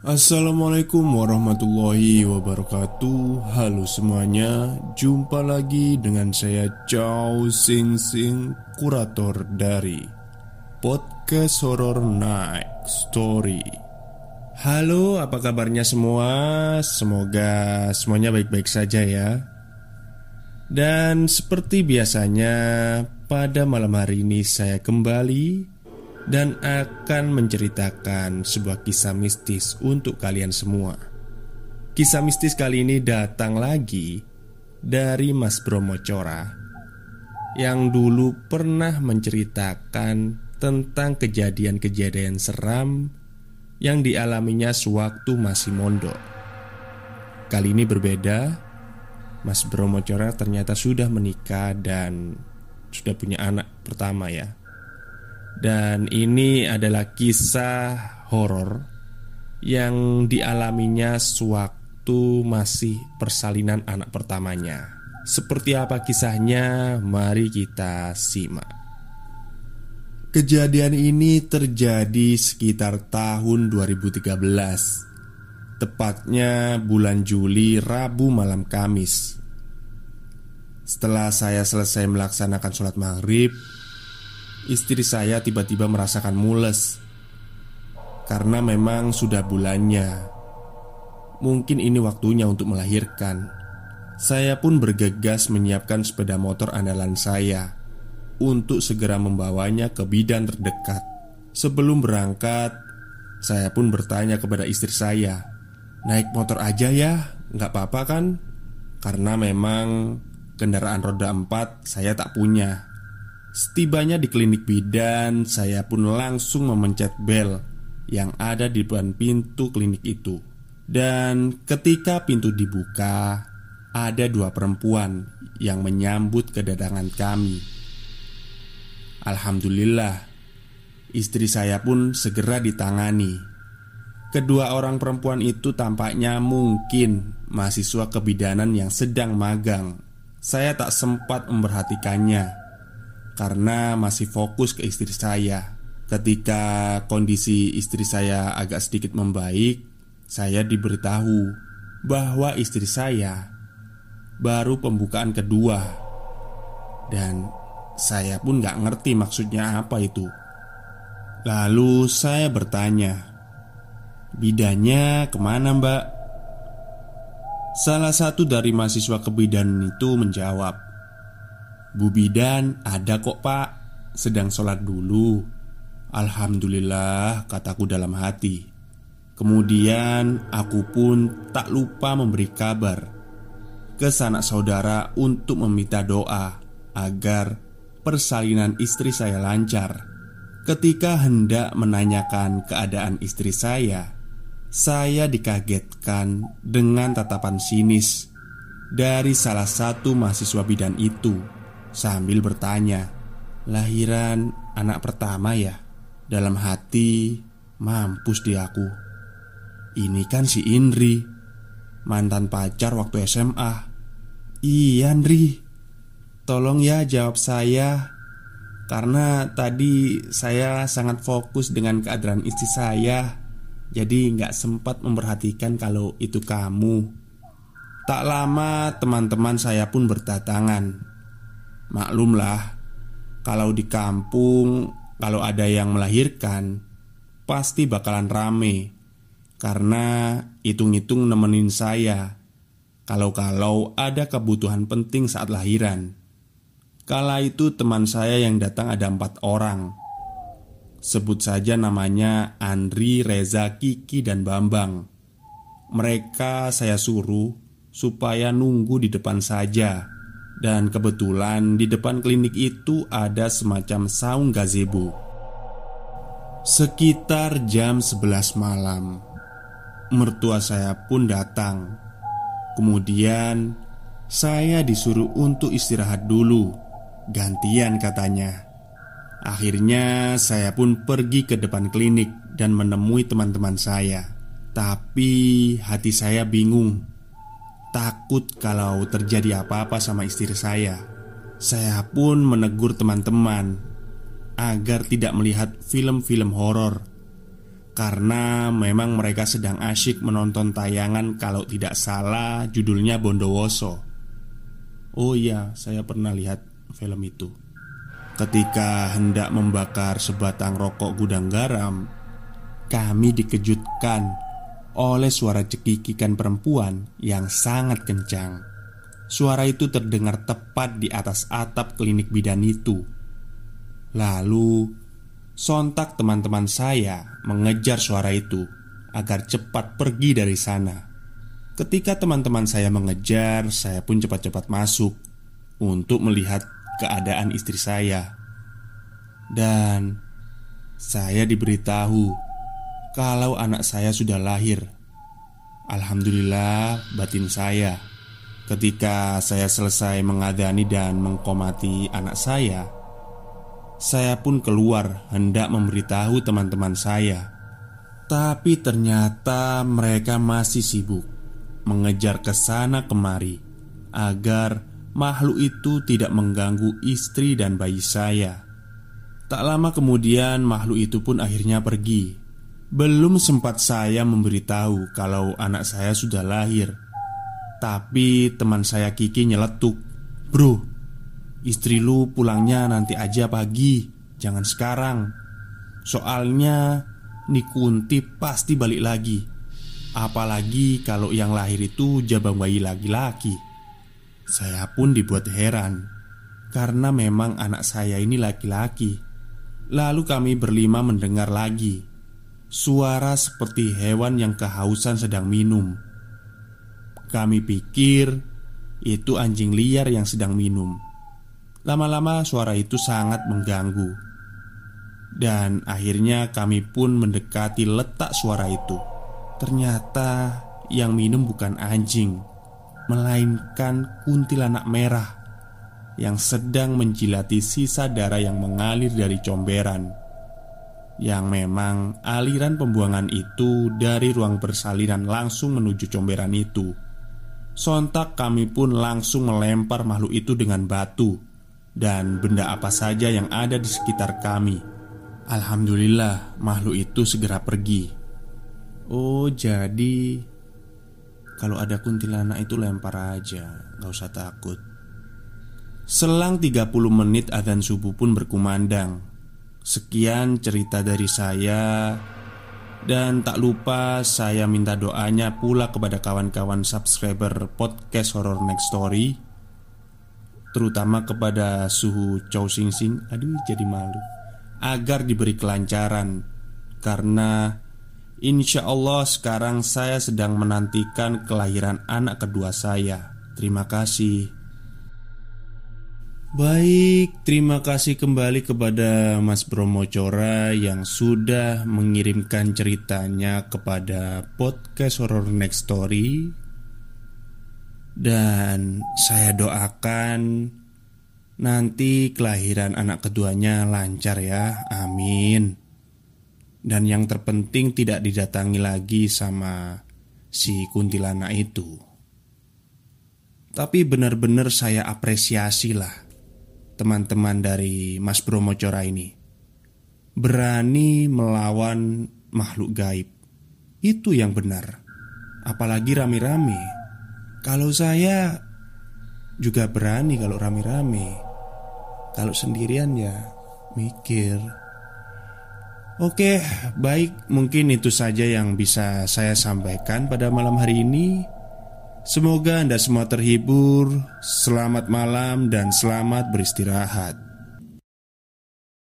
Assalamualaikum warahmatullahi wabarakatuh. Halo semuanya Jumpa lagi dengan saya Chow Sing Sing Kurator dari Podcast Horror Night Story. Halo apa kabarnya semua? Semoga semuanya baik-baik saja ya. Dan seperti biasanya Pada malam hari ini saya kembali dan akan menceritakan sebuah kisah mistis untuk kalian semua. Kisah mistis kali ini datang lagi dari Mas Bromo Cora yang dulu pernah menceritakan tentang kejadian-kejadian seram yang dialaminya sewaktu masih mondok. Kali ini berbeda. Mas Bromo Cora ternyata sudah menikah dan sudah punya anak pertama ya. Dan ini adalah kisah horor yang dialaminya sewaktu masih persalinan anak pertamanya. Seperti apa kisahnya? Mari kita simak. Kejadian ini terjadi sekitar tahun 2013 Tepatnya bulan Juli Rabu malam Kamis Setelah saya selesai melaksanakan sholat maghrib Istri saya tiba-tiba merasakan mules. Karena memang sudah bulannya. Mungkin ini waktunya untuk melahirkan. Saya pun bergegas menyiapkan sepeda motor andalan saya Untuk segera membawanya ke bidan terdekat. Sebelum berangkat Saya pun bertanya kepada istri saya Naik motor aja ya, nggak apa-apa kan? Karena memang kendaraan roda empat saya tak punya Setibanya di klinik bidan, saya pun langsung memencet bel yang ada di depan pintu klinik itu. Dan ketika pintu dibuka, ada dua perempuan yang menyambut kedatangan kami. Alhamdulillah, istri saya pun segera ditangani. Kedua orang perempuan itu tampaknya mungkin mahasiswa kebidanan yang sedang magang. Saya tak sempat memperhatikannya karena masih fokus ke istri saya. Ketika kondisi istri saya agak sedikit membaik, saya diberitahu bahwa istri saya baru pembukaan kedua, dan saya pun gak ngerti maksudnya apa itu. Lalu saya bertanya, "Bidanya ke mana, Mbak?" Salah satu dari mahasiswa kebidanan itu menjawab, Bu Bidan ada kok pak. Sedang sholat dulu. Alhamdulillah kataku dalam hati. Kemudian aku pun tak lupa memberi kabar Ke sanak saudara untuk meminta doa Agar persalinan istri saya lancar. Ketika hendak menanyakan keadaan istri saya Saya dikagetkan dengan tatapan sinis Dari salah satu mahasiswa bidan itu Sambil bertanya Lahiran anak pertama ya? Dalam hati Mampus di aku. Ini kan si Indri Mantan pacar waktu SMA Iya Indri Tolong ya jawab saya Karena tadi saya sangat fokus dengan keadaan istri saya Jadi nggak sempat memperhatikan kalau itu kamu. Tak lama teman-teman saya pun berdatangan Maklumlah, kalau di kampung, kalau ada yang melahirkan, pasti bakalan rame karena hitung-hitung nemenin saya. Kalau-kalau ada kebutuhan penting saat lahiran, kala itu teman saya yang datang ada empat orang. Sebut saja namanya Andri, Reza, Kiki, dan Bambang. Mereka saya suruh supaya nunggu di depan saja dan kebetulan di depan klinik itu ada semacam saung gazebo. Sekitar jam 11 malam Mertua saya pun datang. Kemudian saya disuruh untuk istirahat dulu. Gantian katanya. Akhirnya saya pun pergi ke depan klinik dan menemui teman-teman saya. Tapi hati saya bingung Takut kalau terjadi apa-apa sama istri saya. Saya pun menegur teman-teman Agar tidak melihat film-film horor. Karena memang mereka sedang asyik menonton tayangan kalau tidak salah judulnya Bondowoso. Oh iya, saya pernah lihat film itu. Ketika hendak membakar sebatang rokok gudang garam Kami dikejutkan oleh suara cekikikan perempuan yang sangat kencang Suara itu terdengar tepat di atas atap klinik bidan itu Lalu Sontak teman-teman saya mengejar suara itu agar cepat pergi dari sana. Ketika teman-teman saya mengejar, saya pun cepat-cepat masuk untuk melihat keadaan istri saya. Dan saya diberitahu kalau anak saya sudah lahir. Alhamdulillah batin saya. Ketika saya selesai mengadani dan mengkomati anak saya saya pun keluar hendak memberitahu teman-teman saya. Tapi ternyata mereka masih sibuk Mengejar ke sana kemari Agar makhluk itu tidak mengganggu istri dan bayi saya. Tak lama kemudian makhluk itu pun akhirnya pergi Belum sempat saya memberitahu kalau anak saya sudah lahir. Tapi teman saya Kiki nyeletuk Bro, Istri lu pulangnya nanti aja pagi Jangan sekarang. Soalnya Nikunti pasti balik lagi. Apalagi kalau yang lahir itu jabang bayi laki-laki. Saya pun dibuat heran Karena memang anak saya ini laki-laki. Lalu kami berlima mendengar lagi Suara seperti hewan yang kehausan sedang minum. Kami pikir Itu anjing liar yang sedang minum. Lama-lama suara itu sangat mengganggu. Dan akhirnya kami pun mendekati letak suara itu. Ternyata yang minum bukan anjing Melainkan kuntilanak merah Yang sedang menjilati sisa darah yang mengalir dari comberan Yang memang aliran pembuangan itu dari ruang persalinan langsung menuju comberan itu Sontak kami pun langsung melempar makhluk itu dengan batu dan benda apa saja yang ada di sekitar kami. Alhamdulillah, makhluk itu segera pergi. Oh, jadi kalau ada kuntilanak itu lempar aja, gak usah takut. Selang 30 menit adzan subuh pun berkumandang. Sekian cerita dari saya. Dan tak lupa saya minta doanya pula kepada kawan-kawan subscriber podcast Horror Next Story. Terutama kepada suhu Chow Sing Sing. Aduh jadi malu. Agar diberi kelancaran. Karena Insya Allah sekarang saya sedang menantikan kelahiran anak kedua saya. Terima kasih Baik, terima kasih kembali kepada Mas Bromo Cora yang sudah mengirimkan ceritanya kepada podcast Horror Next Story dan saya doakan nanti kelahiran anak keduanya lancar ya, amin. Dan yang terpenting tidak didatangi lagi sama si kuntilanak itu. Tapi benar-benar saya apresiasi lah teman-teman dari Mas Bromo Cora ini Berani melawan makhluk gaib Itu yang benar Apalagi rame-rame kalau saya juga berani kalau rame-rame. Kalau sendirian ya mikir. Oke, baik, mungkin itu saja yang bisa saya sampaikan pada malam hari ini. Semoga Anda semua terhibur. Selamat malam dan selamat beristirahat.